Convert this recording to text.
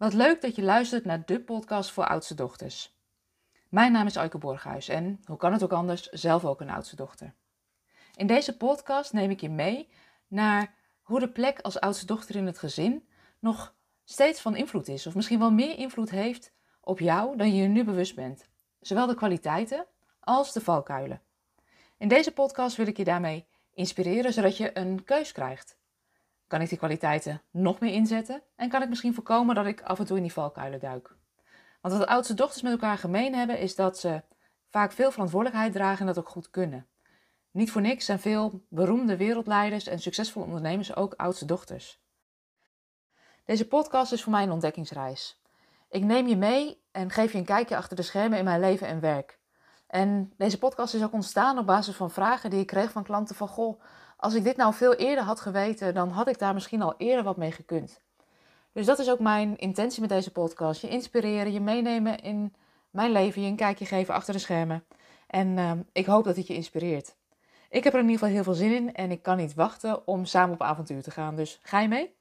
Wat leuk dat je luistert naar de podcast voor oudste dochters. Mijn naam is Aike Borghuis en, hoe kan het ook anders, zelf ook een oudste dochter. In deze podcast neem ik je mee naar hoe de plek als oudste dochter in het gezin nog steeds van invloed is, of misschien wel meer invloed heeft op jou dan je je nu bewust bent. Zowel de kwaliteiten als de valkuilen. In deze podcast wil ik je daarmee inspireren zodat je een keus krijgt. Kan ik die kwaliteiten nog meer inzetten? En kan ik misschien voorkomen dat ik af en toe in die valkuilen duik? Want wat oudste dochters met elkaar gemeen hebben, is dat ze vaak veel verantwoordelijkheid dragen en dat ook goed kunnen. Niet voor niks zijn veel beroemde wereldleiders en succesvolle ondernemers ook oudste dochters. Deze podcast is voor mij een ontdekkingsreis. Ik neem je mee en geef je een kijkje achter de schermen in mijn leven en werk. En deze podcast is ook ontstaan op basis van vragen die ik kreeg van klanten van goh, als ik dit nou veel eerder had geweten, dan had ik daar misschien al eerder wat mee gekund. Dus dat is ook mijn intentie met deze podcast. Je inspireren, je meenemen in mijn leven, je een kijkje geven achter de schermen. En uh, ik hoop dat het je inspireert. Ik heb er in ieder geval heel veel zin in en ik kan niet wachten om samen op avontuur te gaan. Dus ga je mee?